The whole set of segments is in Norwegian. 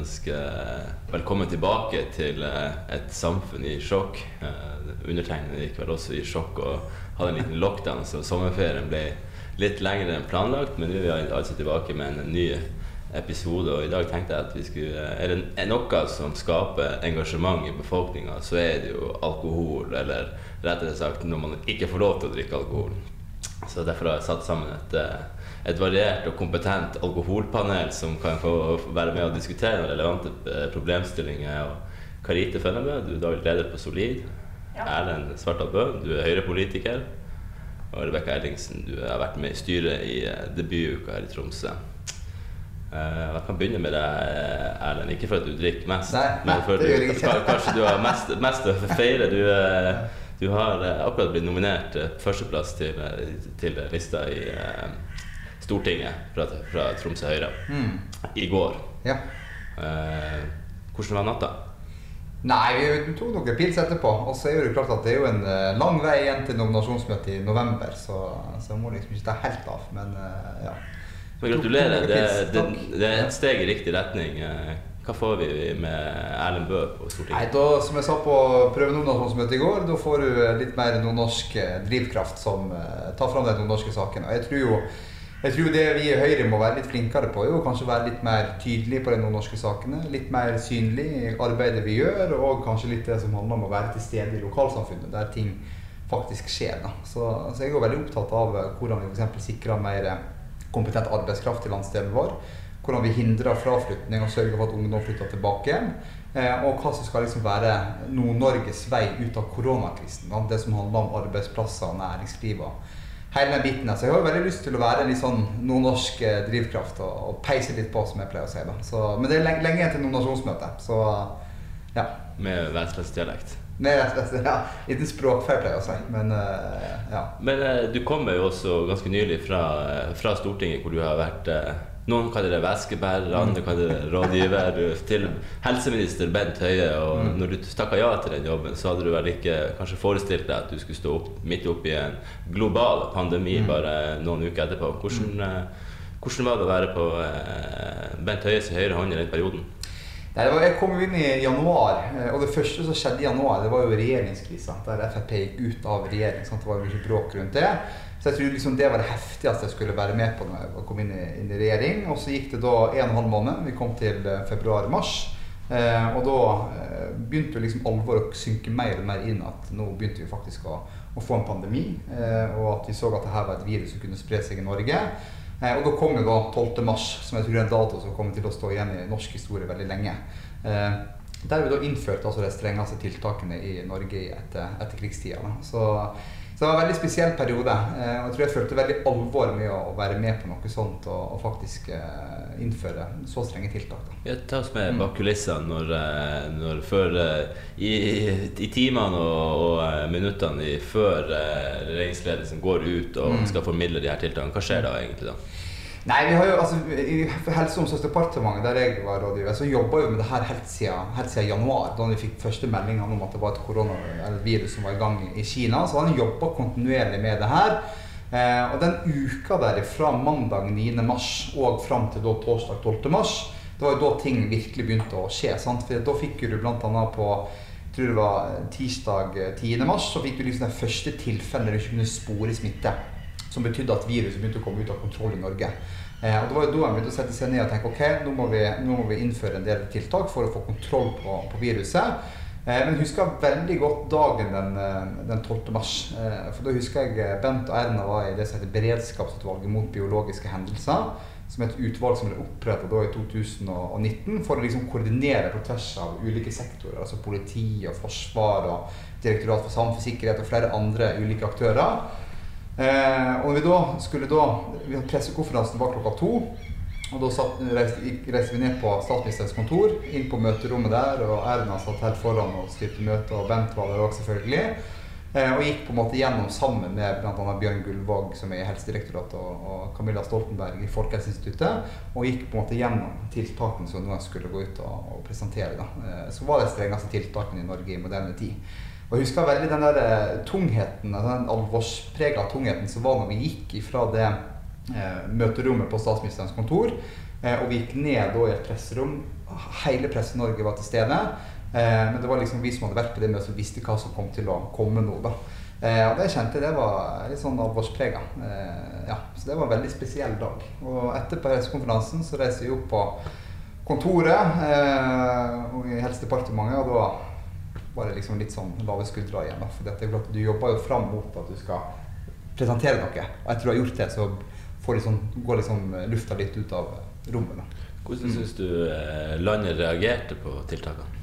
ønske velkommen tilbake til eh, et samfunn i sjokk. Eh, undertegnede gikk vel også i sjokk og hadde en liten lockdown, så sommerferien ble litt lengre enn planlagt. Men nå er vi altså tilbake med en ny episode, og i dag tenkte jeg at vi skulle Er det noe som skaper engasjement i befolkninga, så er det jo alkohol, eller rettere sagt når man ikke får lov til å drikke alkohol. Så derfor har jeg satt sammen et et variert og kompetent alkoholpanel som kan få være med og diskutere relevante eh, problemstillinger. Og Karite Fønnebø, du er daglig leder på Solid. Ja. Erlend Svartdal Bø, du er Høyre-politiker. Og Rebekka Ellingsen, du har vært med i styret i eh, debutuka her i Tromsø. Uh, jeg kan begynne med deg, Erlend. Ikke for at du drikker mest, Nei, men for at du, kanskje du har mest, mest å feire. Du, du har akkurat blitt nominert førsteplass til, til lista i Stortinget fra, fra Tromsø Høyre mm. i går. Ja. Eh, hvordan var natta? Nei, vi tok noen pils etterpå. Og så er det klart at det er jo en uh, lang vei igjen til nominasjonsmøtet i november, så, så jeg må liksom ikke ta helt av. Men uh, ja. Men gratulerer. Det, det, det, er et steg i riktig retning. Eh, hva får vi med Erlend Bøe på Stortinget? Nei, da, Som jeg sa på prøvenominasjonsmøtet i går, da får du litt mer nordnorsk drivkraft som tar fram de nordnorske sakene. Og jeg tror jo jeg tror det vi i Høyre må være litt flinkere på, er kanskje være litt mer tydelige på de nordnorske sakene. Litt mer synlig i arbeidet vi gjør, og kanskje litt det som handler om å være til stede i lokalsamfunnet, der ting faktisk skjer. Så, så jeg er veldig opptatt av hvordan vi f.eks. sikrer mer kompetent arbeidskraft til landsdelen vår. Hvordan vi hindrer fraflytning og sørger for at ungdom flytter tilbake igjen. Eh, og hva som skal liksom være Nord-Norges vei ut av koronakrisen. Det som handler om arbeidsplasser og næringsliv hele den biten. Så jeg har veldig lyst til å være en litt sånn nordnorsk eh, drivkraft og, og, peise litt på, som jeg pleier å si. da. Så, men det er lenge, lenge til nominasjonsmøte, så ja. Med vestlandsdialekt? Med vestlands, ja. Liten språkfeil, pleier jeg å si. Men uh, ja. Men uh, du kommer jo også ganske nylig fra, fra Stortinget, hvor du har vært uh, noen kaller det væskebærer, andre kaller det rådgiver. Til helseminister Bent Høie. Og mm. når du takka ja til den jobben, så hadde du vel ikke kanskje forestilt deg at du skulle stå opp, midt oppi en global pandemi mm. bare noen uker etterpå. Hvordan, mm. Eh, hvordan var det å være på eh, Bent Høies høyre hånd i den perioden? Nei, jeg kom inn i januar, eh, og det første som skjedde i januar, det var jo regjeringskrisa. Der Frp gikk ut av regjering. Sant? Det var mye bråk rundt det. Så jeg tror liksom det var det heftigste jeg skulle være med på når jeg kom inn i, inn i regjering. Og så gikk det da en og en halv måned. Vi kom til eh, februar-mars. Eh, og da eh, begynte liksom alvoret å synke mer og mer inn at nå begynte vi faktisk å, å få en pandemi. Eh, og at vi så at dette var et virus som kunne spre seg i Norge. Eh, og da kom jo da 12. mars, som jeg tror er en dato som kommer til å stå igjen i norsk historie veldig lenge. Der vi da innførte altså de strengeste tiltakene i Norge etter, etter krigstida. Så så det var en veldig spesiell periode. Eh, og jeg tror jeg følte veldig alvor med å være med på noe sånt og, og faktisk eh, innføre så strenge tiltak. Da. Ja, ta oss med bak kulissene når, eh, når før i, i timene og, og minuttene før regjeringsledelsen går ut og mm. skal formidle de her tiltakene. Hva skjer da egentlig da? Nei, vi har jo, altså, I Helse- og omsorgsdepartementet, der jeg var rådgiver, så jobba vi med det her helt siden, helt siden, januar. Da vi fikk første meldingene om at det var et koronavirus som var i gang i Kina. Så han jobba kontinuerlig med det her. Eh, og den uka der fra mandag 9. mars og fram til da, torsdag 12. mars, det var jo da ting virkelig begynte å skje. sant? For Da fikk du bl.a. på jeg tror det var tirsdag 10. mars, så fikk du liksom det første tilfellet der du ikke kunne spore smitte som betydde at viruset begynte å komme ut av kontroll i Norge. Eh, og Det var jo da en begynte å sette seg ned og tenke ok, nå må, vi, nå må vi innføre en del tiltak for å få kontroll på, på viruset. Eh, men jeg husker veldig godt dagen den, eh, den 12. mars. Eh, for da husker jeg eh, Bent og Erna var i det som heter Beredskapsutvalget mot biologiske hendelser. Som er et utvalg som ble opprettet i 2019 for å liksom koordinere på tvers av ulike sektorer. Altså politi og forsvar og Direktorat for samfunnssikkerhet og flere andre ulike aktører. Eh, og vi da skulle da vi Pressekonferansen var klokka to. Og da satt, reiste, reiste, vi ned på statsministerens kontor, inn på møterommet der. Og Erna satt helt foran og styrte møtet, og Bent var der òg, selvfølgelig. Eh, og gikk på en måte gjennom sammen med bl.a. Bjørn Gullvåg, som er i Helsedirektoratet, og, og Camilla Stoltenberg i Folkehelseinstituttet. Og gikk på en måte gjennom tiltakene som noen skulle gå ut og, og presentere. Da. Eh, så var det strengeste tiltakene i Norge i moderne tid. Og jeg husker veldig den der eh, tungheten, den alvorsprega tungheten som var når vi gikk ifra det eh, møterommet på statsministerens kontor. Eh, og vi gikk ned da i et presserom. Hele Presse-Norge var til stede. Men det var liksom vi som hadde vært på det møtet, som visste hva som kom til å komme nå. da. Og det kjente det var litt sånn alvorsprega. Ja, så det var en veldig spesiell dag. Og etter pressekonferansen så reiser vi opp på kontoret i Helsedepartementet, og da var det liksom litt sånn lave skuldre igjen. Da. For dette, du jobber jo fram mot at du skal presentere noe. Og etter du har gjort det, så liksom, går liksom lufta litt ut av rommet. Da. Hvordan syns du eh, landet reagerte på tiltakene?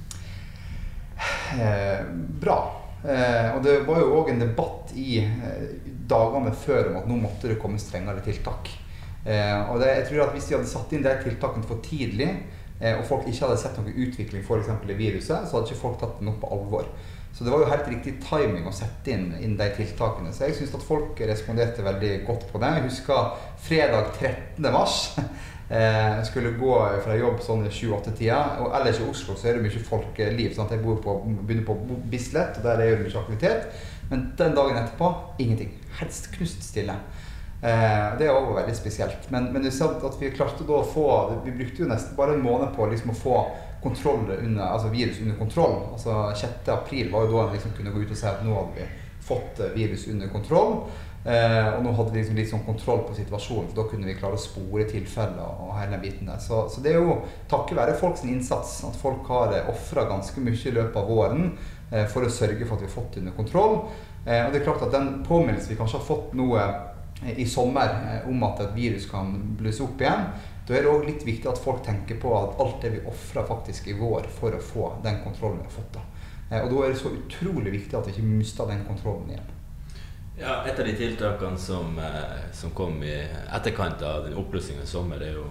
Eh, bra. Eh, og det var jo òg en debatt i eh, dagene før om at nå måtte det komme strengere tiltak. Eh, og det, jeg tror at Hvis de hadde satt inn de tiltakene for tidlig, eh, og folk ikke hadde sett noen utvikling eksempel, i viruset, så hadde ikke folk tatt den opp på alvor. Så det var jo helt riktig timing å sette inn, inn de tiltakene. Så jeg syns at folk responderte veldig godt på det. Jeg husker fredag 13. mars. Jeg skulle gå fra jobb sånn i 7-8-tida. Og ellers i Oslo så er det mye folkeliv. Sant? Jeg bor på, begynner på Bislett, og der er det mye aktivitet. Men den dagen etterpå ingenting. Helst knust stille. Eh, det var veldig spesielt. Men, men er at vi klarte å få Vi brukte jo nesten bare en måned på liksom å få under, altså virus under kontroll. Altså 6. april var jo da en liksom kunne gå ut og si at nå hadde vi fått virus under kontroll. Eh, og nå hadde vi liksom litt sånn kontroll på situasjonen, for da kunne vi klare å spore tilfeller. og hele biten der. Så, så det er jo takket være folks innsats at folk har eh, ofra ganske mye i løpet av våren eh, for å sørge for at vi har fått det under kontroll. Eh, og det er klart at den påminnelsen vi kanskje har fått nå eh, i sommer eh, om at et virus kan blusse opp igjen, da er det òg litt viktig at folk tenker på at alt det vi ofra faktisk i vår for å få den kontrollen vi har fått. da. Og da er det så utrolig viktig at vi ikke mister den kontrollen igjen. Ja, Et av de tiltakene som, eh, som kom i etterkant av den oppblussingen i sommer, er jo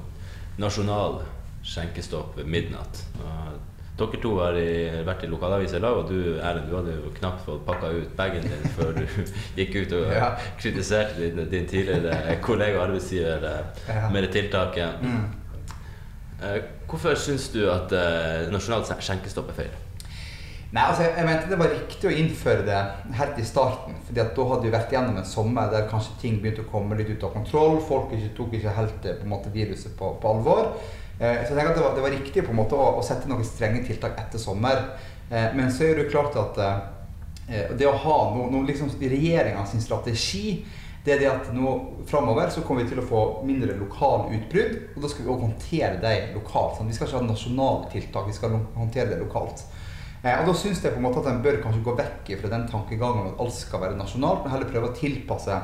nasjonal skjenkestopp ved midnatt. Dere to har i, vært i lokalavisa i lag, og du Erlend, du hadde jo knapt fått pakka ut bagen din før du gikk ut og ja. kritiserte din, din, tidligere kollega og arbeidsgiver eh, ja. med det tiltaket. Mm. Eh, hvorfor syns du at nasjonalt skjenkestopp er feil? Nei, altså jeg, jeg mente det var riktig å innføre det helt i starten. fordi at da hadde vi vært gjennom en sommer der kanskje ting begynte å komme litt ut av kontroll. Folk ikke, tok ikke helt på en måte, viruset på, på alvor. Eh, så jeg tenker at det var, det var riktig på en måte å, å, sette noen strenge tiltak etter sommer. Eh, men så er det klart at eh, det å ha noe, noe liksom regjeringas strategi det er det at nå framover så kommer vi til å få mindre lokale utbrudd. Og da skal vi òg håndtere dem lokalt. Sånn. Vi skal ikke ha nasjonale tiltak, vi skal håndtere det lokalt. Eh, og Da syns jeg på en måte at en bør kanskje gå vekk fra den tankegangen at alt skal være nasjonalt, men heller prøve å tilpasse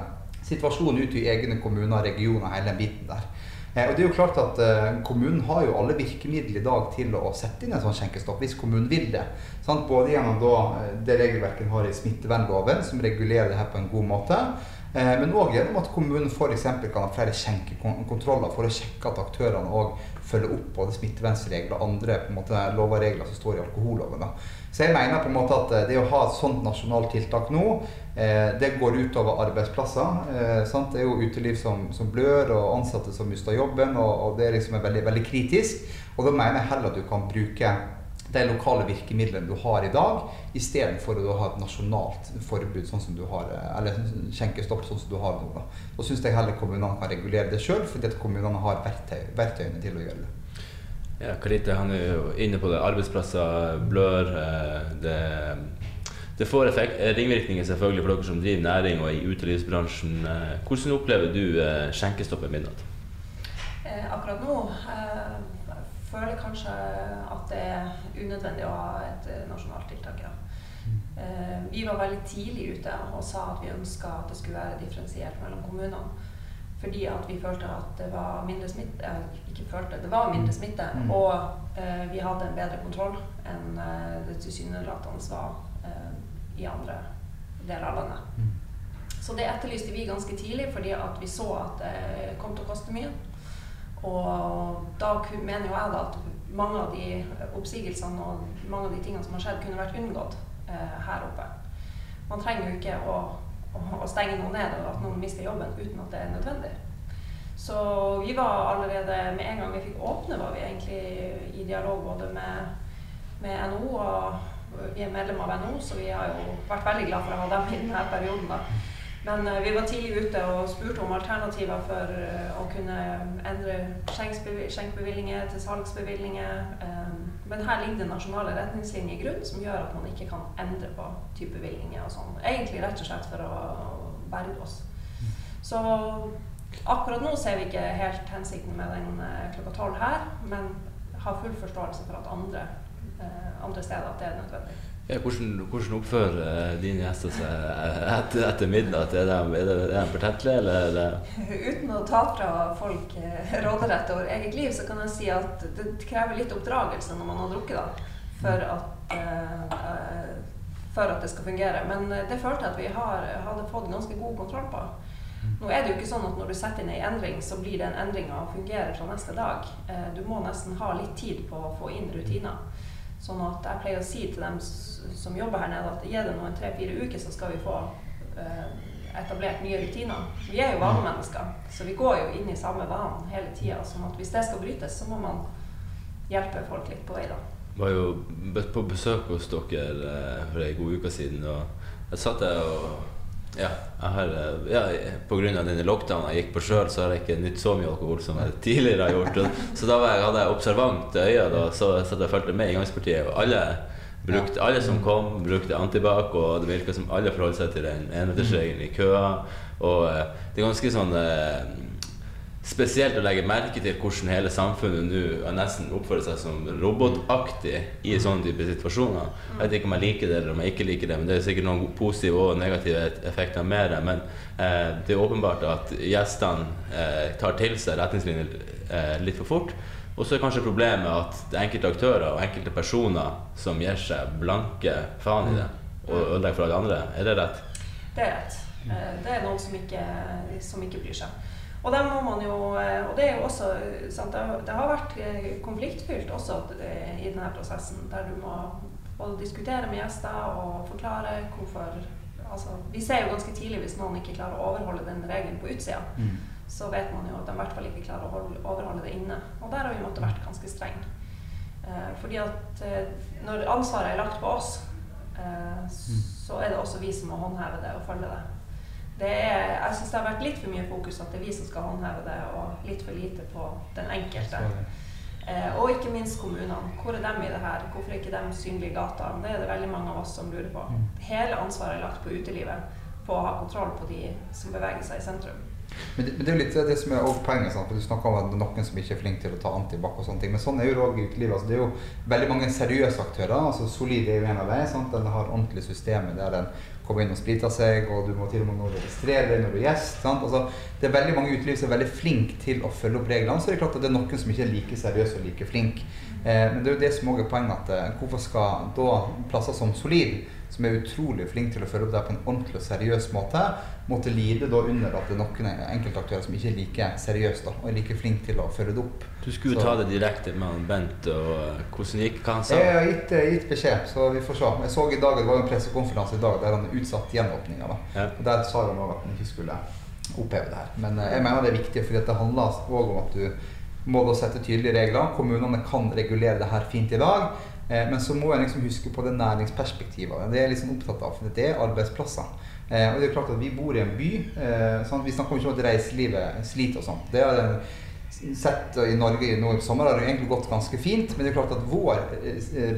situasjonen ut i egne kommuner, regioner, hele den biten der. Eh, og det er jo klart at eh, Kommunen har jo alle virkemidler i dag til å sette inn en sånn skjenkestopp, hvis kommunen vil det. Sant? Både gjennom da, det regelverket en har i smittevernloven, som regulerer det her på en god måte. Men òg gjennom at kommunen f.eks. kan ha flere skjenkekontroller for å sjekke at aktørene òg følger opp både smittevernregler og andre måte, lover og regler som står i alkoholloven. Så jeg mener på en måte at eh, det å ha et sånt nasjonalt tiltak nå, eh, det går utover arbeidsplasser. Eh, det er jo uteliv som, som, blør, og ansatte som mister jobben, og, og det liksom er veldig, veldig kritisk. Og da mener jeg heller at du kan bruke de lokale virkemidlene du har i dag, istedenfor å ha et nasjonalt forbud sånn som du har, eller skjenkestopp sånn som du har nå. Da, da syns jeg heller kommunene kan regulere det sjøl, fordi at kommunene har verktøy, verktøyene til å gjøre det. Ja, Karite han er jo inne på det. Arbeidsplasser blør. Eh, det, det får effekt, eh, ringvirkninger selvfølgelig for dere som driver næring og i utelivsbransjen. Eh, hvordan opplever du skjenkestoppet midnatt? Akkurat nå føler kanskje at det er unødvendig å ha et nasjonalt tiltak. Ja. Vi var veldig tidlig ute og sa at vi ønska at det skulle være differensiert mellom kommunene. Fordi at vi følte at det var mindre smitte Ikke følte, det var mindre smitte. Mm. Og eh, vi hadde en bedre kontroll enn eh, det tilsynelatende var eh, i andre deler av landet. Mm. Så det etterlyste vi ganske tidlig fordi at vi så at det kom til å koste mye. Og da mener jo jeg da at mange av de oppsigelsene og mange av de tingene som har skjedd, kunne vært unngått eh, her oppe. Man trenger jo ikke å, å, stenge noe ned og at noen mister jobben uten at det er nødvendig. Så vi var allerede med en gang vi fikk åpne, var vi egentlig i dialog både med, med NHO og vi er medlem av NHO, så vi har jo vært veldig glad for å ha dem i denne perioden. da. Men uh, vi var tidlig ute og spurte om alternativer for uh, å kunne endre skjenkbevillinger til salgsbevillinger. Um, men her ligger det nasjonale retningslinjer i grunn som gjør at man ikke kan endre på type bevilgninger og sånn. Egentlig rett og slett for å berge oss. Så akkurat nå ser vi ikke helt hensikten med den klokka tolv her, men har full forståelse for at andre, andre steder at det er nødvendig. Ja, hvordan, hvordan, oppfører eh, dine gjester seg etter, etter midnatt? Er de, er de, er de fortettelige, eller er Uten å ta fra folk eh, råderett over eget liv, så kan jeg si at det krever litt oppdragelse når man har drukket, da, for at, uh, for at det skal fungere. Men det følte jeg at vi har, hadde fått ganske god kontroll på. Nå er det jo ikke sånn at når du setter inn ei endring, så blir den endringa fungere fra neste dag. Uh, du må nesten ha litt tid på å få inn rutiner. Sånn at jeg pleier å si til dem som jobber her nede, at gi det noen tre-fire uker, så skal vi få uh, etablert nye rutiner. Vi er jo vanemennesker, så vi går jo inn i samme vanen hele tida. Sånn at hvis det skal brytes, så må man hjelpe folk litt på vei, da. Jeg var jo på besøk hos dere uh, for ei god uke siden, og jeg satt der og ja, har, på grunn av denne lockdownen jeg gikk på sjøl, så har jeg ikke nytt så mye alkohol som jeg tidligere har gjort. Så da jeg, hadde jeg observant øye, da, så satt jeg fulgte med i inngangspartiet. Og alle, brukte, alle som kom, brukte antibac, og det virka som alle forholdt seg til den enmetersregelen i køa. Og eh, det er ganske sånn eh, spesielt å legge merke til hvordan hele samfunnet nå nesten oppfører seg som robotaktig i sånne type situasjoner. Jeg vet ikke om jeg liker det eller om jeg ikke liker det, men det er sikkert noen positive og negative effekter med det. Men eh, det er åpenbart at gjestene eh, tar til seg retningslinjer eh, litt for fort. Og så er kanskje problemet at det er enkelte aktører og enkelte personer som gir seg blanke faen i det og ødelegger for alle andre. Er det rett? Det er rett. Eh, det er noen som ikke, som ikke bryr seg. Og, jo, eh, og det også sant, Det har vært eh, konfliktfylt også eh, i denne prosessen, der du må både diskutere med gjester og forklare hvorfor altså, Vi ser jo ganske tidlig hvis noen ikke klarer å overholde den regelen på utsida. Mm. Så vet man jo at de i hvert fall ikke klarer å overholde det inne. Og der har vi måttet vært ganske strenge. Eh, fordi at når ansvaret er lagt på oss, eh, mm. så er det også vi som må håndheve det og følge det er, jeg syns det har vært litt for mye fokus at det er vi som skal håndheve det, og litt for lite på den enkelte. Eh, og ikke minst kommunene. Hvor er de i det her? Hvorfor er ikke de synlige i gata? Det er det veldig mange av oss som lurer på. Mm. Hele ansvaret er lagt på utelivet, på å ha kontroll på de som beveger seg i sentrum. Men det, men det, er jo litt det som er poenget. Sant? for Du snakker om at det er noen som ikke er flinke til å ta antibac. og sånne ting, Men sånn er jo det òg i utelivet. Altså, det er jo veldig mange seriøse aktører. altså Solid er jo en av dem. Den har ordentlige systemer der den kommer inn og spriter seg, og du må til og med registrere deg når du er gjest. Altså, det er veldig mange uteliv som er veldig flinke til å følge opp reglene. Så er det klart at det er noen som ikke er like seriøse og like flinke. Eh, men det er jo det som også er poenget, at eh, hvorfor skal da plasser som Solid, som er utrolig flinke til å følge opp det på en ordentlig og seriøs måte, måtte lide da under at det er noen enkeltaktører som ikke er like seriøse da, og er like flinke til å følge det opp. Du skulle jo ta det direkte med Bent. og eh, Hvordan gikk hva han sa? Jeg har gitt, gitt, beskjed, så vi får se. Jeg så i dag, Det var en pressekonferanse i dag der han utsatte gjenåpninga. Ja. Der sa han òg at han ikke skulle oppheve det her. Men jeg mener det er viktig, for det handler òg om at du må da sette tydelige regler. Kommunene kan regulere det her fint i dag. Eh, men så må jeg liksom huske på det næringsperspektivet. Det er liksom opptatt av. For det er arbeidsplasser. Eh, og det er klart at Vi bor i en by. Eh, sånn, vi snakker ikke om at reiselivet sliter og sånt. Det har jeg sett i Norge i sommer har det egentlig gått ganske fint. Men det er klart at vår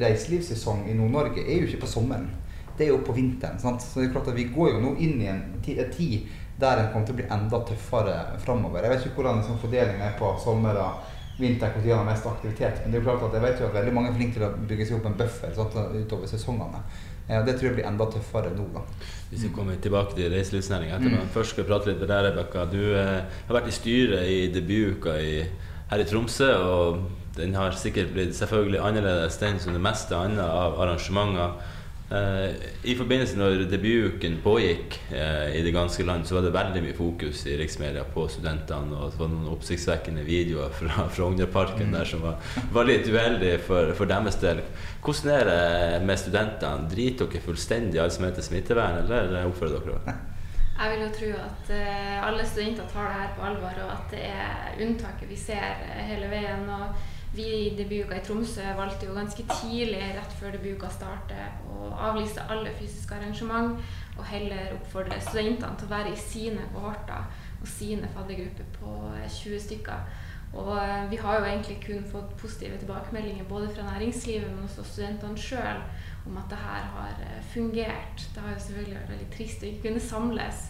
reiselivssesong i Nord-Norge er jo ikke på sommeren. Det er jo på vinteren. Sant? Så det er klart at vi går jo nå inn i en tid der en kommer til å bli enda tøffere framover. Jeg vet ikke hvordan liksom, fordelingen er på sommer og vinter, når det er mest aktivitet. Men det er jo klart at jeg vet jo at veldig mange er flinke til å bygge seg opp en buffer sant, utover sesongene. Ja, det tror jeg blir enda tøffere nå. da. Hvis vi kommer tilbake til reiselivsnæringa etterpå. Mm. Først skal vi prate litt med deg, Rebekka. Du eh, har vært i styret i debutuka her i Tromsø. og den har sikkert blitt selvfølgelig annerledes den som det meste annet av arrangementer. Uh, I forbindelse når debutuken pågikk uh, i det ganske land, så var det veldig mye fokus i riksmedia på studentene. Og det var noen oppsiktsvekkende videoer fra Frognerparken mm. der som var, var litt uheldige for, for, deres del. Hvordan er det med studentene? Driter dere fullstendig i alt som heter smittevern, eller oppfører dere dere? Jeg vil jo tro at uh, alle studenter tar det her på alvor, og at det er unntaket vi ser hele veien. og vi i debutuka i Tromsø valgte jo ganske tidlig, rett før debutuka starter, å avlyse alle fysiske arrangement og heller oppfordre studentene til å være i sine kohorter og sine faddergrupper på 20 stykker. Og eh, vi har jo egentlig kun fått positive tilbakemeldinger både fra næringslivet, men også studentene sjøl om at det her har eh, fungert. Det har jo selvfølgelig vært veldig trist å ikke kunne samles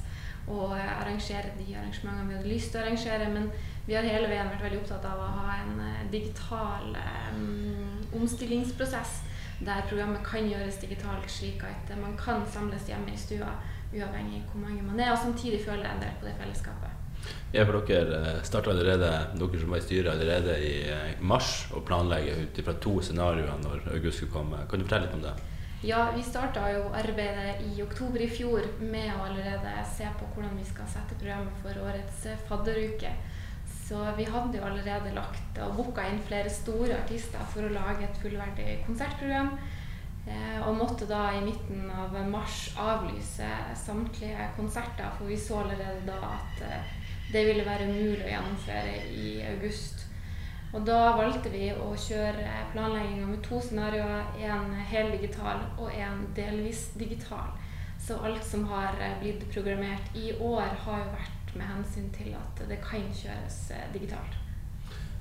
og eh, arrangere de arrangementene vi hadde lyst til å arrangere, men vi har hele veien vært veldig opptatt av å ha en digital um, omstillingsprosess der programmet kan gjøres digitalt, slik at man kan samles hjemme i stua uavhengig hvor mange man er, og samtidig føle en del på det fellesskapet. Ja, for Dere eh, starta allerede, dere som var i styret allerede i eh, mars og planlegger ut fra to scenarioer når august skulle komme. Kan du fortelle litt om det? Ja, vi starta jo arbeidet i oktober i fjor med å allerede se på hvordan vi skal sette programmet for årets eh, fadderuke. Så vi hadde jo allerede lagt og booka inn flere store artister for å lage et fullverdig konsertprogram. og måtte da i midten av mars avlyse samtlige konserter, for vi så allerede da at det ville være umulig å gjennomføre i august. Og da valgte vi å kjøre planlegginga med to scenarioer, én heldigital og én delvis digital. Så alt som har blitt programmert i år, har jo vært med hensyn til at det kan kjøres eh, digitalt.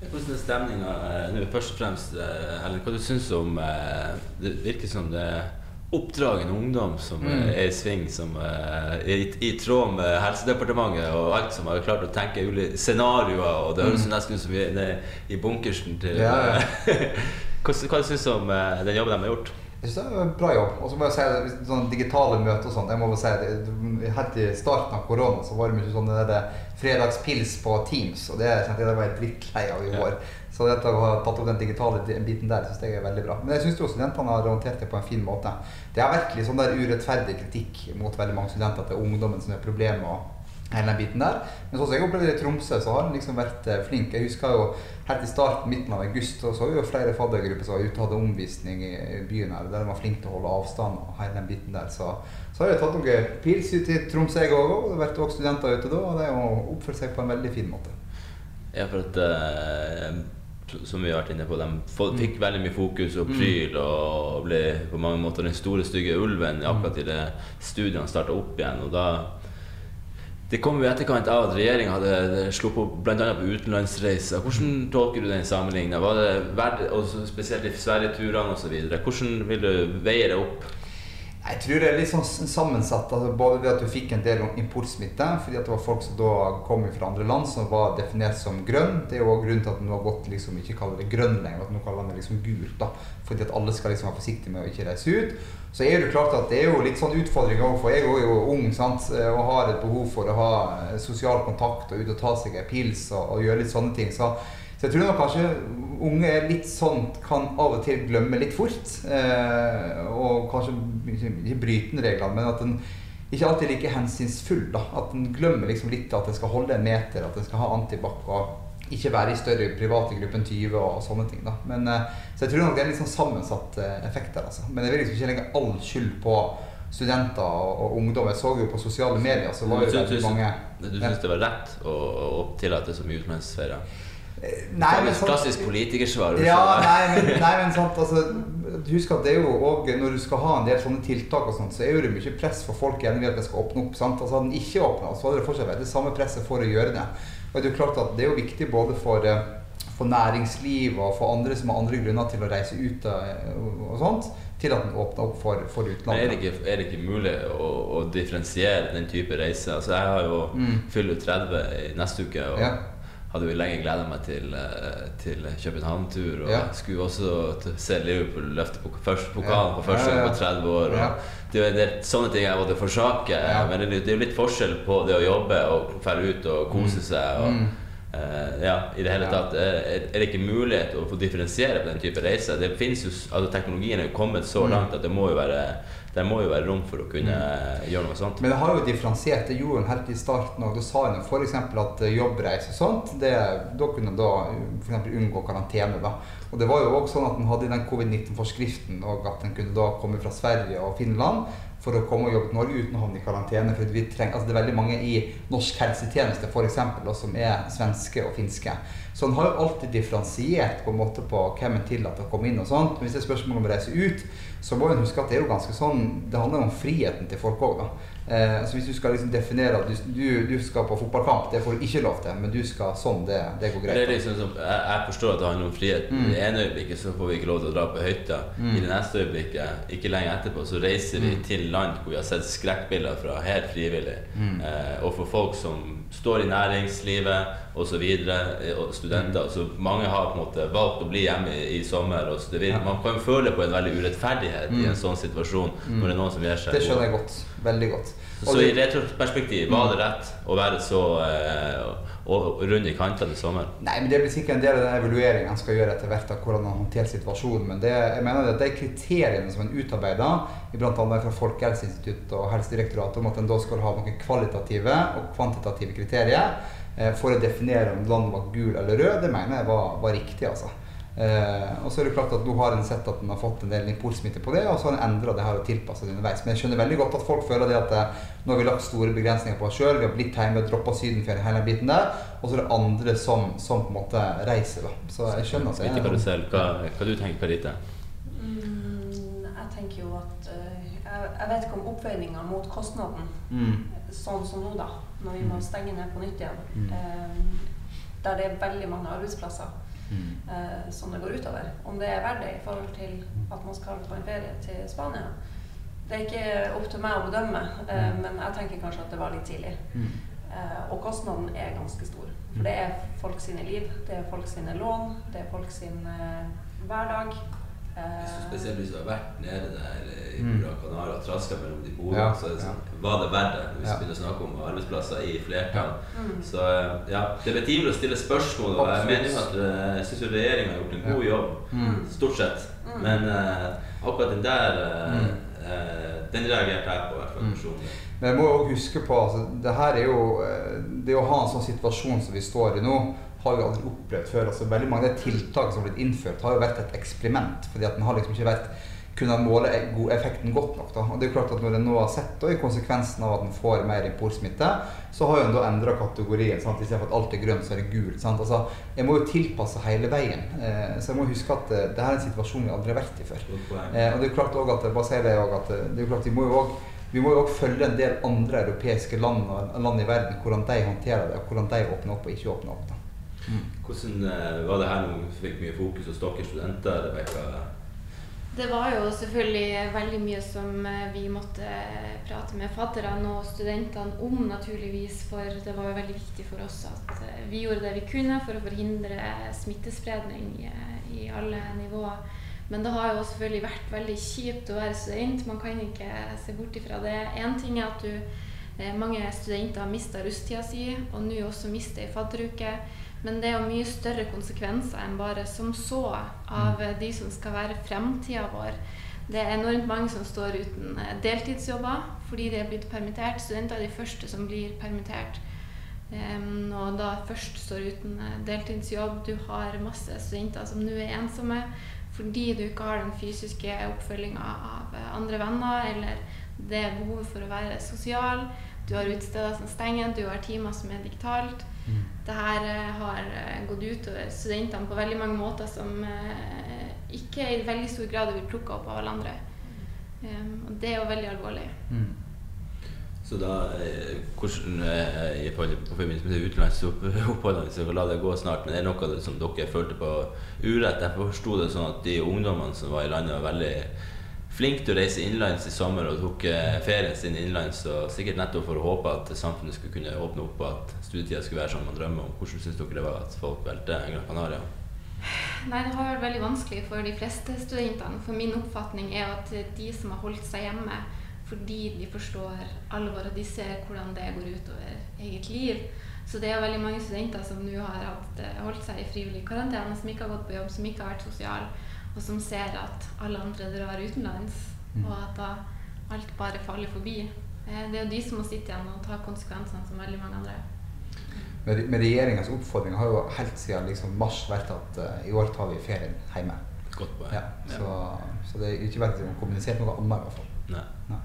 Hvordan er stemninga eh, nå? Først og fremst, Eller hva du syns om eh, Det virker som det er oppdragen ungdom som mm. er i sving, som er i, i, tråd med Helsedepartementet og alt som har klart å tenke ulike scenarioer. Og det høres mm. nesten ut som vi er i bunkersen til ja, ja. hva, hva syns du om eh, den jobben de har gjort? Jeg synes det er en bra jobb. Og så må jeg si sånn digitale møter og sånn. Jeg må bare si det, Helt i starten av korona så var det mye sånn det der fredagspils på Teams, og det kjente jeg det var helt drittlei av i år. Så dette å ha tatt opp den digitale biten der synes jeg er veldig bra. Men jeg syns studentene har håndtert det på en fin måte. Det er virkelig sånn der urettferdig kritikk mot veldig mange studenter at det er ungdommen som er problemet. og hele den biten der. Men sånn som jeg opplevde i Tromsø, så har han liksom vært eh, flink. Jeg husker jo helt i starten, midten av august, så så vi jo flere faddergrupper som var ute og hadde omvisning i byen her, der de var flinke til å holde avstand og hele den biten der. Så, så har jeg tatt noen pils ut i Tromsø, jeg òg, og det har vært også studenter ute da, og de har oppført seg på en veldig fin måte. Ja, for at uh som vi har vært inne på, de fikk mm. veldig mye fokus og mm. pryl og ble på mange måter den store, stygge ulven akkurat idet studiene starta opp igjen. Og da Det kom jo i etterkant av at regjeringa hadde sluppet på bl.a. på utenlandsreiser. Hvordan tolker du den sammenligninga? Spesielt i Sverigeturene osv.? Hvordan vil du veie det opp? Jeg tror det er litt sånn sammensatt. Altså både ved at du fikk en del importsmitte, fordi at det var folk som da kom fra andre land som var definert som grønn. Det er jo grunnen til at man har gått liksom, ikke kaller det grønn lenger, at nå kaller det liksom gult. da, Fordi at alle skal liksom være forsiktige med å ikke reise ut. Så er det klart at det er jo litt sånn utfordring òg, for jeg er jo ung sant, og har et behov for å ha sosial kontakt og ut og ta seg en pils og, og gjøre litt sånne ting. Så så jeg tror nok kanskje unge er litt sånn kan av og til glemme litt fort. Eh, og kanskje ikke bryte reglene, men at en ikke alltid er like hensynsfull. da, At en glemmer liksom litt at en skal holde en meter, at en skal ha antibac og ikke være i større private grupper enn 20 og sånne ting. da. Men, eh, så jeg tror nok det er litt sånn sammensatt eh, effekt der. altså. Men jeg vil liksom ikke legge all skyld på studenter og, ungdom. Jeg så jo på sosiale medier så var det veldig mange Du syns det var rett å, å tillate så mye utenlandsferier? Nei, men sånn, Klassisk politikersvar. Ja, nei, men, nei, men sant, altså, Husk at det er jo også, når du skal ha en del sånne tiltak, og sånt, så er det mye press for folk igjen ved at det skal åpne opp. sant? Altså Hadde den ikke åpna, så hadde det fortsatt vært det samme presset for å gjøre det. Og Det er jo klart at det er jo viktig både for, eh, for næringsliv og for andre som har andre grunner til å reise ut eh, og sånt, til at den åpner opp for, for utlandet. Er det, ikke, er det ikke mulig å, å, differensiere den type reiser? Altså Jeg har jo mm. fyller 30 i neste uke. og ja hadde jo lenge gleda meg til, eh, til København-tur. Og ja. skulle også se Liverpool løfte på første pokalen for første gang på 30 år. det er en del sånne ting jeg måtte forsake. Men det, det er jo litt forskjell på det å jobbe og dra ut og kose mm. seg. Og, mm. Uh, ja, i det hele tatt er, er, det ikke mulighet å få differensiere på den type reiser. Det jo, altså Teknologien er jo kommet så mm. langt at det må jo være det må jo være rom for å kunne mm. gjøre noe sånt. Men det har jo differensiert. Det gjorde han helt i starten òg. Da sa en f.eks. at eh, jobbreise og sånt, det, da kunne da f.eks. unngå karantene. da. Og det var jo også sånn at en hadde den covid-19-forskriften og at en kunne da komme fra Sverige og Finland for å komme og jobbe til Norge uten å havne i karantene. For trenger, altså det er veldig mange i norsk helsetjeneste for eksempel, som er svenske og finske. Så en har jo alltid differensiert på en måte på hvem en tillater å komme inn. og sånt. Men hvis det er spørsmål om å reise ut, så må en huske at det er jo ganske sånn, det handler om friheten til folk òg. Eh, så hvis du skal liksom definere at du, du, du skal på fotballkamp, det får du ikke lov til, men du skal sånn, det, det går greit. Det liksom som, jeg, jeg forstår at det handler om frihet. Mm. I det ene øyeblikket så får vi ikke lov til å dra på høyta. Mm. I det neste øyeblikket, ikke lenge etterpå, så reiser vi Mm. til land hvor vi har sett skrekkbilder fra helt frivillig. Mm. Eh, og for folk som står i næringslivet osv., og studenter. Så mange har på en måte valgt å bli hjemme i, i sommer. Og så det vil, Mm. Ja. Man kan føle på en veldig urettferdighet i Mm. en sånn situasjon Mm. når det er noen som gjør seg Det skjønner jeg godt. Veldig godt. Og Så i retroperspektiv, var det rett å være så eh, og, og rund i kantene i sommer? Nei, men Det blir sikkert en del av den evalueringen han skal gjøre etter hvert av hvordan han håndterer situasjonen. Men det, jeg mener at de kriteriene som en utarbeider, bl.a. fra Folkehelseinstituttet og Helsedirektoratet, om at en da skal ha noen kvalitative og kvantitative kriterier eh, for å definere om landet var gul eller rød, det mener jeg var, var riktig. altså. Eh, og så er det klart at Nå har en sett at en har fått en del importsmitte på det, og så har en endra det her og tilpassa det underveis. Men jeg skjønner veldig godt at folk føler det at eh, nå har vi lagt store begrensninger på oss sjøl. Vi har blitt hjemme, droppa sydenferie, hele den biten der. Og så er det andre som, som på en måte reiser. da. Så jeg skjønner at det er Smittekarusell. Hva, hva du tenker Perite? Mm, jeg tenker jo at eh, jeg, jeg vet ikke om oppveininga mot kostnaden, mm. sånn som nå, da, når vi må stenge ned på nytt igjen, Mm. eh, der det er veldig mange arbeidsplasser. Eh, som det går utover. Om det er verdt det i forhold til at man skal på en ferie til Spania. Det er ikke opp til meg å bedømme, eh, Mm. men jeg tenker kanskje at det var litt tidlig. Mm. Eh, og kostnaden er ganske stor. For det er folk sine liv, det er folk sine lån, det er folk sin eh, hverdag. Eh, Spesielt hvis du har vært nede der i Mm. Gran Canaria og traska mellom de bordene, Ja, så det sånn, ja. var det verdt det? Hvis Ja. vi begynner å snakke om arbeidsplasser i flertall. mm. Så eh, ja, det er betimelig å stille spørsmål. Og jeg mener jo at eh, jeg syns regjeringa har gjort en god Ja. jobb, Mm. stort sett. Mm. Men uh, akkurat den der uh, Mm. eh, Den reagerte jeg på, i hvert fall Mm. personlig. Men jeg må jo huske på altså, det her er jo eh, Det å ha en sånn situasjon som vi står i nå, har vi aldri opplevd før. Altså, veldig mange av de tiltak som har blitt innført, har jo vært et eksperiment. fordi at den har liksom ikke vært kunnet måle effekten godt nok. Da. Og det er jo klart at Når en nå har sett da, i konsekvensen av at en får mer importsmitte, så har en da endra kategorien. Sant? Istedenfor at alt er grønt, så er det gult. Sant? Altså, jeg må jo tilpasse hele veien. Eh, så jeg må huske at eh, det her er en situasjon vi aldri har vært i før. Eh, og det er jo klart også at, bare sier det også, at eh, det er jo klart vi må jo også vi må jo også følge en del andre europeiske land land i verden, hvordan de håndterer det, og hvordan de åpner opp og ikke åpner opp. Da. Hvordan eh, var det her når du fikk mye fokus hos dere studenter? Rebecca? Det var jo selvfølgelig veldig mye som eh, vi måtte prate med fadderne og studentene om, naturligvis. For det var jo veldig viktig for oss at eh, vi gjorde det vi kunne for å forhindre smittespredning eh, i alle nivåer. Men det har jo selvfølgelig vært veldig kjipt å være student. Man kan ikke se bort ifra det. Én ting er at du, eh, mange studenter har mista rusttida si, og nå også mister ei fadderuke. Men det er jo mye større konsekvenser enn bare som så av eh, de som skal være fremtida vår. Det er enormt mange som står uten eh, deltidsjobber fordi de er blitt permittert. Studenter er de første som blir permittert. Um, og da først står uten eh, deltidsjobb. Du har masse studenter som nå er ensomme fordi du ikke har den fysiske oppfølginga av eh, andre venner, eller det behovet for å være sosial. Du har utesteder som stenger, du har timer som er Det her eh, har eh, gått utover studentene på veldig mange måter som eh, ikke i veldig stor grad blir plukka opp av alle andre. Og det er jo veldig alvorlig. Så da, hvordan i forhold til- på forbindelse med utenlandsoppholdene, så la det gå snart, men det er noe som dere følte på urett? Jeg forsto det sånn at de ungdommene som var i landet, var veldig flinke til å reise innenlands i sommer og tok eh, ferien sin innenlands, og sikkert nettopp for å håpe at samfunnet skulle kunne åpne opp, og at studietida skulle være som man drømmer om. Hvordan syns dere det var at folk valgte Gran Canaria? Nei, det har vært veldig vanskelig for de fleste studentene. For min oppfatning er at de som har holdt seg hjemme fordi de forstår alvor og de ser hvordan det går utover eget liv. Så det er veldig mange studenter som nå har hatt, holdt seg i frivillig karantene, som ikke har gått på jobb, som ikke har vært sosial, og som ser at alle andre drar utenlands, Mm. og at da alt bare faller forbi. Eh, Det er jo de som må sitte igjen og ta konsekvensene, som veldig mange andre. Men, men regjeringas oppfordring har jo helt siden liksom mars vært at uh, i år tar vi ferien hjemme. Godt på, Ja, så, så det er ikke vært å kommunisert noe annet i hvert fall. Nei. Nei.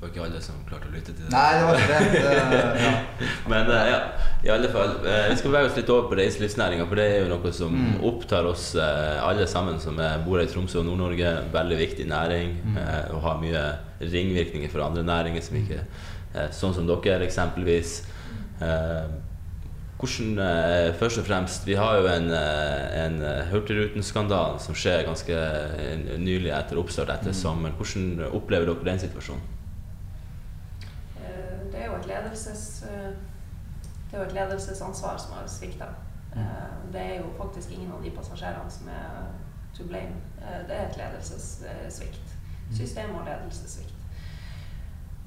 Det var ikke alle som klarte å lytte til det. Nei, det var ikke det. det ja. Men uh, ja, i alle fall. Uh, Vi skal bevege oss litt over på reiselivsnæringa, for det er jo noe som Mm. opptar oss uh, alle sammen som bor bor i Tromsø og Nord-Norge. Veldig viktig næring Mm. og har mye ringvirkninger for andre næringer, som ikke sånn som dere eksempelvis. Hvordan, først og fremst, Vi har jo en, en Hurtigruten-skandale som skjer ganske nylig etter oppstart etter sommeren. Hvordan opplever dere den situasjonen? Eh, Det er jo et ledelses... eh, Det er jo et ledelsesansvar som har svikta. Det er jo faktisk ingen av de passasjerene som er to blame. Eh, Det er et ledelsessvikt. System- og ledelsessvikt.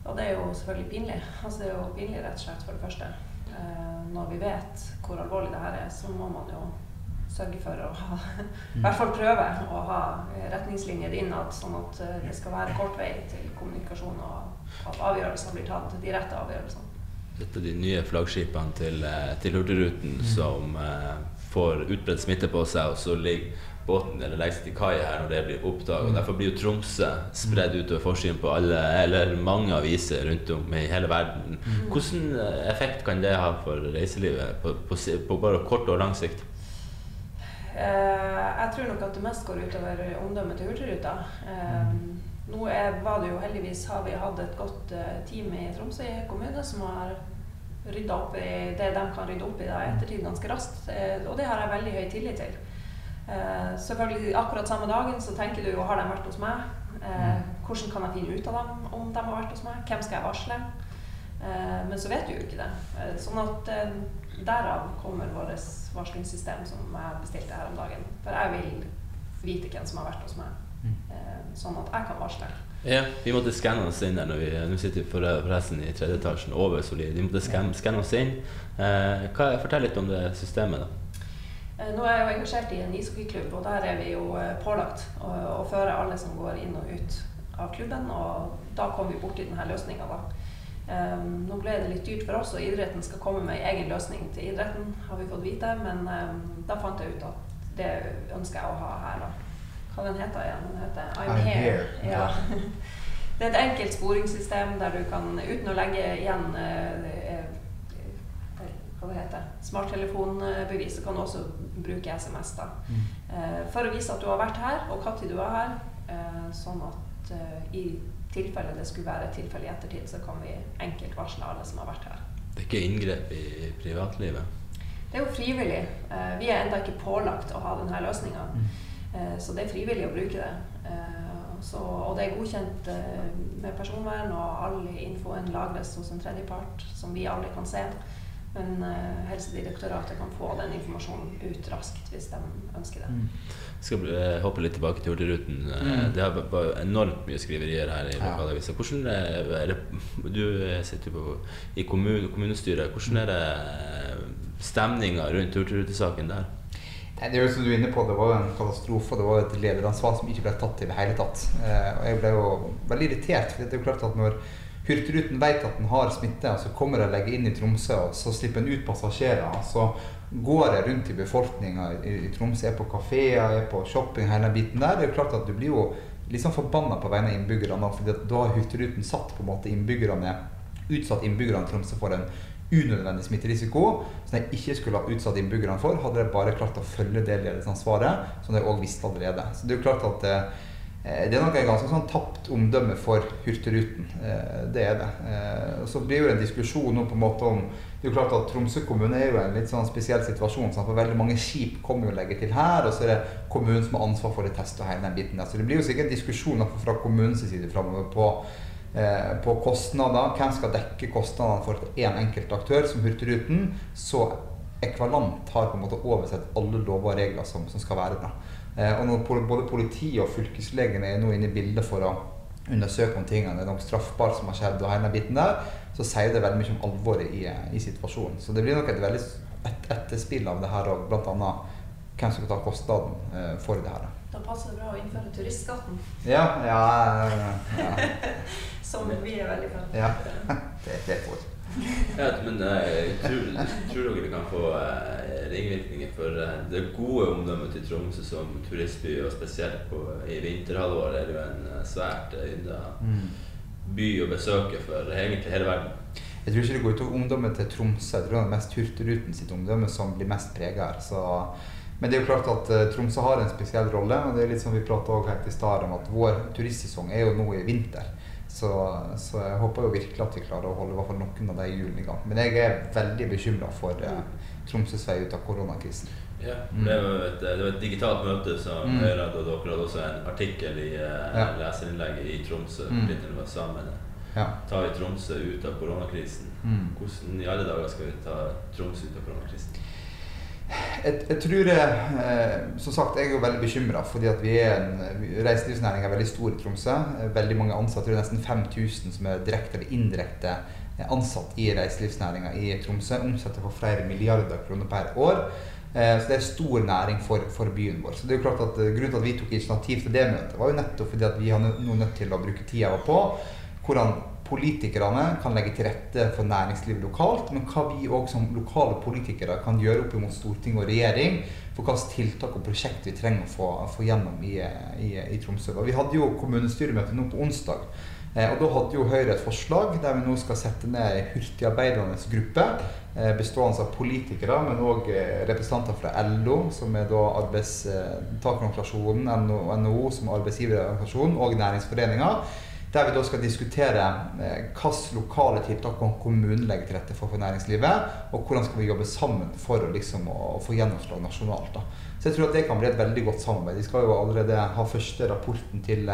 Og det er jo selvfølgelig pinlig. Altså det er jo pinlig rett og slett for det første. Eh, Når vi vet hvor alvorlig det her er, så må man jo sørge for å ha I hvert fall prøve å ha retningslinjer innad, sånn at eh, det skal være kort vei til kommunikasjon, og at avgjørelser blir tatt, de rette avgjørelsene. Et av de nye flaggskipene til, eh, til Hurtigruten som eh, får utbredt smitte på seg, og så ligger båten eller legger seg til kai her når det blir oppdaget. Mm. Derfor blir jo Tromsø spredd utover forsiden på alle, eller mange aviser rundt om i hele verden. Hvilken eh, effekt kan det ha for reiselivet på, på, på bare kort og lang sikt? Eh, jeg tror nok at det mest går utover omdømmet til Hurtigruta. Eh, nå er, var det jo heldigvis har vi hatt et godt eh, team i Tromsø kommune som har rydda opp i det de kan rydde opp i da, i ettertid ganske raskt. Eh, og det har jeg veldig høy tillit til. Eh, selvfølgelig akkurat samme dagen så tenker du jo har de vært hos meg? Eh, hvordan kan jeg finne ut av dem om de har vært hos meg? Hvem skal jeg varsle? Eh, men så vet du jo ikke det. Eh, sånn at derav kommer vårt varslingssystem som jeg bestilte her om dagen. For jeg vil vite hvem som har vært hos meg, sånn at jeg kan varsle. Ja, Vi måtte skanne oss inn der når vi Nå sitter vi for- forresten i tredje etasjen over Solid. Vi måtte skanne, oss inn. Eh, hva, fortell litt om det systemet, da. Eh, Nå er jeg jo engasjert i en ishockeyklubb, og der er vi jo eh, pålagt å, å føre alle som går inn og ut av klubben, og da kom vi borti denne løsninga, da. Um, nå ble det litt dyrt for oss, og idretten skal komme med en egen løsning til idretten, har vi fått vite, men um, da fant jeg ut at det ønsker jeg å ha her, da. Hva den heter igjen? Den heter I'm, I'm here. here, Ja. Det er et enkelt sporingssystem der du kan, uten å legge igjen eh, eh, hva det heter, smarttelefonbevis, så kan du også bruke SMS da. Eh, for å vise at du har vært her, og når du er her, eh, sånn at i tilfelle det skulle være et tilfelle i ettertid, så kan vi enkelt varsle alle som har vært her. Det er ikke inngrep i privatlivet. Det er jo frivillig. Vi er enda ikke pålagt å ha denne løsninga. Eh, så det er frivillig å bruke det. Eh, så, og det er godkjent eh, med personvern, og all infoen lagres hos en tredjepart som vi alle kan se. Men eh, Helsedirektoratet kan få den informasjonen ut raskt hvis de ønsker det. Jeg skal eh, hoppe litt tilbake til Hurtigruten. Eh, Mm. Det har vært enormt mye skriverier her i Ja. lokalavisa. Hvordan eh, er det, Du eh, sitter jo på, i kommun, kommunestyret. Hvordan er det stemninga rundt Hurtigrutesaken der? Det er jo som du er inne på, det var en katastrofe. Det var et lederansvar som ikke ble tatt i det hele tatt. Eh, og jeg ble jo veldig irritert. For det er jo klart at når Hurtigruten vet at den har smitte, og så kommer de og legger inn i Tromsø, og så slipper en ut passasjerer. Så går jeg rundt i befolkninga i, i Tromsø, er på kafeer, er på shopping, hele den biten der. Det er jo klart at du blir jo liksom sånn forbanna på vegne av innbyggerne. For da har Hurtigruten satt på en måte innbyggerne utsatt innbyggerne i Tromsø for en unødvendig smitterisiko som de ikke skulle ha utsatt innbyggerne for, hadde de bare klart å følge det ledelsesansvaret, som de òg visste allerede. Så det er jo klart at eh, det er nok et ganske sånn tapt omdømme for Hurtigruten. Eh, det er det. Eh, så blir det en diskusjon nå på en måte om Det er jo klart at Tromsø kommune er jo en litt sånn spesiell situasjon. Sant? For veldig mange skip kommer jo og legger til her, og så er det kommunen som har ansvar for det teste og hele den biten der. Så det blir jo sikkert en diskusjon i hvert fall fra kommunens side framover på på kostnader. Hvem skal dekke kostnadene for én enkelt aktør, som Hurtigruten? Så Ekvalant har på en måte oversett alle lover og regler som, som skal være der. Eh, og når både politiet og fylkeslegen er nå inne i bildet for å undersøke om tingene er noe straffbart som har skjedd, og hele biten der, så sier det veldig mye om alvoret i, i situasjonen. Så det blir nok et veldig et etterspill av det her òg, bl.a. hvem som skal ta kostnaden eh, for det her. Da passer det bra å innføre turistskatten, Ja, ja, ja, som vi er veldig for. ja. Det, det er for. Ja, men jeg tror, tror dere det kan få eh, ringvirkninger for eh, det gode omdømmet til Tromsø som turistby, og spesielt på, i vinterhalvåret er det jo en eh, svært eh, ynda by å besøke for egentlig hele verden? Jeg tror ikke det går utover omdømmet til Tromsø. Jeg tror det er mest Hurtigruten sitt omdømme som blir mest prega her. Men det er jo klart at uh, Tromsø har en spesiell rolle. og det er litt som vi også helt i stad om at Vår turistsesong er jo nå i vinter. Så, så, jeg håper jo virkelig at vi klarer å holde i hvert fall noen av de hjulene i gang. Men jeg er veldig bekymra for uh, Tromsøs vei ut av koronakrisen. Ja, mm. det, var et, det var et digitalt møte som mm. Høyre og dere hadde også en artikkel i uh, ja. leserinnlegget i Tromsø. Mm. var sammen. Ja. Tar vi Tromsø ut av koronakrisen? Mm. Hvordan i alle dager skal vi ta Tromsø ut av koronakrisen? Jeg, jeg, tror eh, Som sagt, jeg er jo veldig bekymra fordi at er er veldig stor i Tromsø. Veldig mange ansatte, jeg tror nesten 5000 som er direkte eller indirekte ansatt i reiselivsnæringa i Tromsø. Omsetter for flere milliarder kroner per år. Eh, så det er stor næring for, for, byen vår. Så det er jo klart at eh, Grunnen til at vi tok initiativ til det møtet, var jo nettopp fordi at vi har nå nødt til å bruke tida på hvordan politikerne kan legge til rette for næringslivet lokalt, men hva vi òg som lokale politikere kan gjøre opp mot storting og regjering for hvilke tiltak og prosjekt vi trenger å få, få gjennom i, i, i Tromsø. Og vi hadde jo kommunestyremøte nå på onsdag. Eh, og Da hadde jo Høyre et forslag der vi nå skal sette ned en hurtigarbeidende gruppe eh, bestående av politikere, men òg eh, representanter fra LO, som er da arbeidstakerorganisasjonen, NHO, som arbeidsgiverorganisasjon, og næringsforeninger. Der vi da skal diskutere hvilke lokale tiltak kommunen legge til rette for for næringslivet, og hvordan skal vi jobbe sammen for å, liksom, å få gjennomslag nasjonalt. Da. Så jeg tror at det kan bli et veldig godt samarbeid. Vi skal jo allerede ha første rapporten til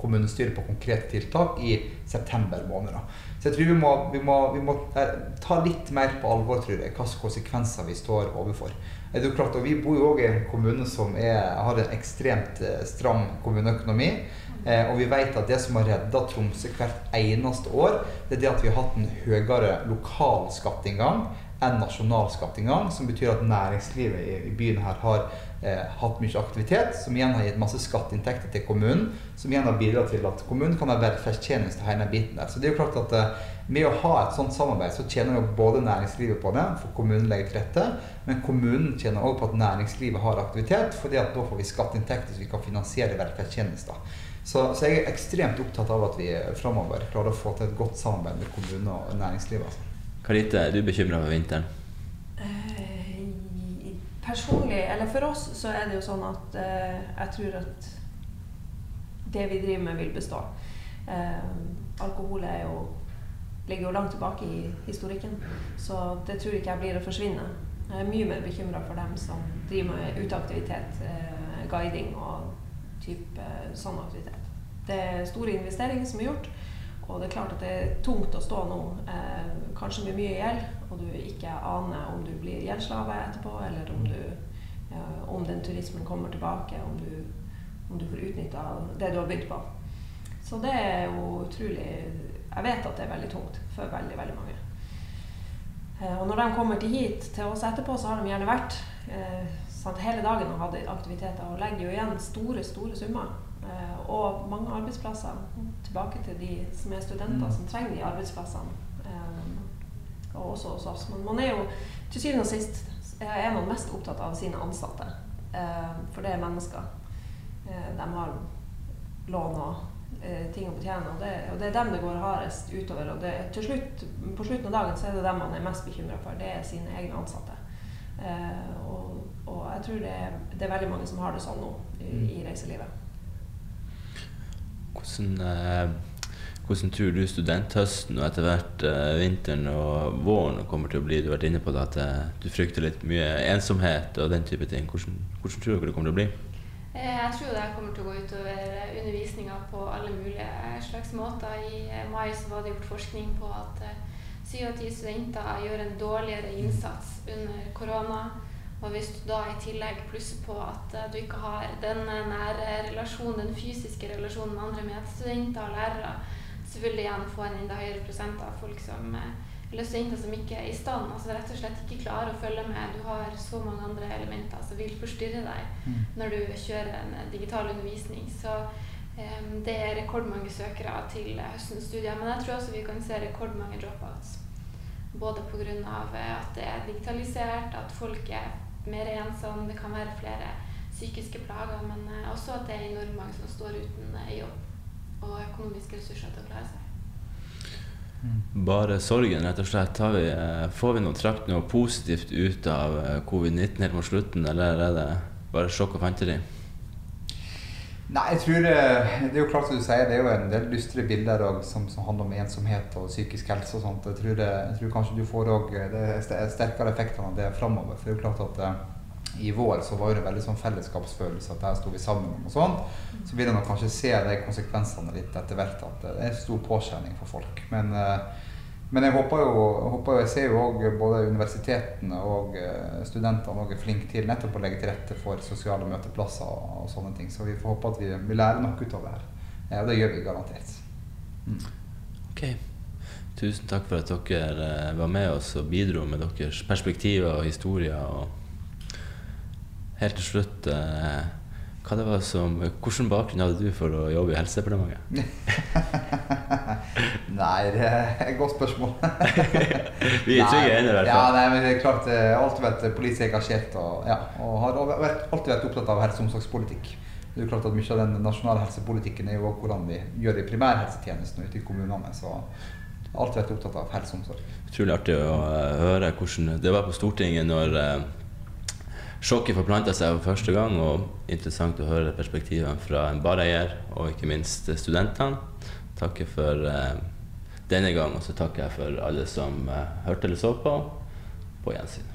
kommunestyret på konkrete tiltak i september måned. Så jeg tror vi må, vi må, vi må eh, ta litt mer på alvor tror jeg, hvilke konsekvenser vi står overfor. Det er klart, og Vi bor jo òg i en kommune som er, har en ekstremt eh, stram kommuneøkonomi. Eh, og vi vet at det som har redda Tromsø hvert eneste år, det er det at vi har hatt en høyere lokal skatteinngang enn nasjonal skatteinngang. Som betyr at næringslivet i, i byen her har eh, hatt mye aktivitet, som igjen har gitt masse skatteinntekter til kommunen. Som igjen har bidratt til at kommunen kan ha velferdstjenester hele biten der. Så det er jo klart at eh, med å ha et sånt samarbeid, så tjener jo både næringslivet på det, for kommunen legger til rette, men kommunen tjener også på at næringslivet har aktivitet, fordi at da får vi skatteinntekter så vi kan finansiere velferdstjenester. Så, så, jeg er ekstremt opptatt av at vi framover klarer å få til et godt samarbeid med kommune og næringslivet. Altså. Karite, er du bekymra for vinteren? personlig, eller for oss, så er det jo sånn at eh, jeg tror at det vi driver med, vil bestå. Eh, alkohol er jo, ligger jo langt tilbake i historikken, så det tror ikke jeg blir å forsvinne. Jeg er mye mer bekymra for dem som driver med uteaktivitet, eh, guiding og type eh, sånn aktivitet. Det er store investeringer som er gjort. Og det er klart at det er tungt å stå nå, eh, kanskje med mye gjeld, og du ikke aner om du blir gjeldsslave etterpå, eller om, du, eh, om den turismen kommer tilbake, om du, om du får utnytta det du har begynt på. Så det er jo utrolig Jeg vet at det er veldig tungt for veldig, veldig mange. Eh, og når de kommer til hit til oss etterpå, så har de gjerne vært eh, hele dagen og hadde aktiviteter og legger jo igjen store, store summer. Eh, og mange arbeidsplasser. Tilbake til de som er studenter, mm. som trenger de arbeidsplassene. Eh, og også hos oss. Men man er jo til syvende og sist er man mest opptatt av sine ansatte. Eh, for det er mennesker. De har lån og ting å betjene. Og det, og det er dem det går hardest utover. Og det, til slutt, på slutten av dagen så er det dem man er mest bekymra for. Det er sine egne ansatte. Og, og jeg tror det det er, veldig mange som har det sånn nå i, i reiselivet. Hvordan, eh, hvordan tror du studenthøsten og etter hvert eh, vinteren og våren kommer til å bli? Du har vært inne på det at eh, du frykter litt mye ensomhet og den type ting. Hvordan, hvordan tror du det kommer til å bli? Jeg tror det kommer til å gå utover undervisninga på alle mulige slags måter. I mai så var det gjort forskning på at syv av ti studenter gjør en dårligere innsats under korona. Og hvis du da i tillegg plusser på at uh, du ikke har den nære relasjonen, den fysiske relasjonen med andre medstudenter og lærere, så vil du igjen få en enda høyere prosent av folk som eller studenter som ikke er i stand, altså rett og slett ikke klarer å følge med. Du har så mange andre elementer som vil forstyrre deg mm. når du kjører en eh, digital undervisning. Så um, det er rekordmange søkere til høstens studier. Men jeg tror også vi kan se rekordmange dropouts. Både pga. at det er digitalisert, at folk er mer ensom, det kan være flere psykiske plager, men eh, også at det er enormt mange som står uten eh, jobb og økonomiske ressurser til å klare seg. bare sorgen, rett og slett? Vi, eh, får vi noe trakt noe positivt ut av eh, covid-19 helt mot slutten, eller er det bare sjokk og fanteri? Nei, jeg tror det, Det er jo klart som du sier, det er jo en del dystre bilder som, som, handler om ensomhet og psykisk helse og sånt. Jeg tror, det, jeg tror kanskje du får det er sterkere effekter av det framover. For det er jo klart at eh, i vår så var det veldig sånn fellesskapsfølelse at der sto vi sammen om og sånt. Så vil en kanskje se de konsekvensene litt etter hvert, at det er stor påkjenning for folk. Men uh, men jeg håper jo, jeg, jo jeg ser jo òg både universitetene og eh, studentene er flinke til nettopp å legge til rette for sosiale møteplasser og, sånne ting. Så vi får håpe at vi, vi lærer noe ut av det her. Ja, og det gjør vi garantert. Mm. Ok. Tusen takk for at dere eh, var med oss og bidro med deres perspektiver og historier. Og helt til slutt eh, hva det var som, hvordan bakgrunn hadde du for å jobbe i Helsedepartementet? nei, det er et godt spørsmål. Vi er trygge ennå, i hvert fall. Ja, nei, men det er klart, jeg har alltid vært politisk engasjert og, ja, og har alltid vært opptatt av helse- og omsorgspolitikk. Det er jo klart at Mye av den nasjonale helsepolitikken er jo hvordan vi gjør det i primærhelsetjenesten ute i kommunene. så jeg har alltid vært opptatt av helse og omsorg. Utrolig artig å høre hvordan det var på Stortinget når eh, sjokket forplanta seg for første gang, og interessant å høre perspektivene fra en bareier og ikke minst studentene. Takker for eh, denne gang, og så takker jeg for alle som eh, hørte eller så på. På gjensyn.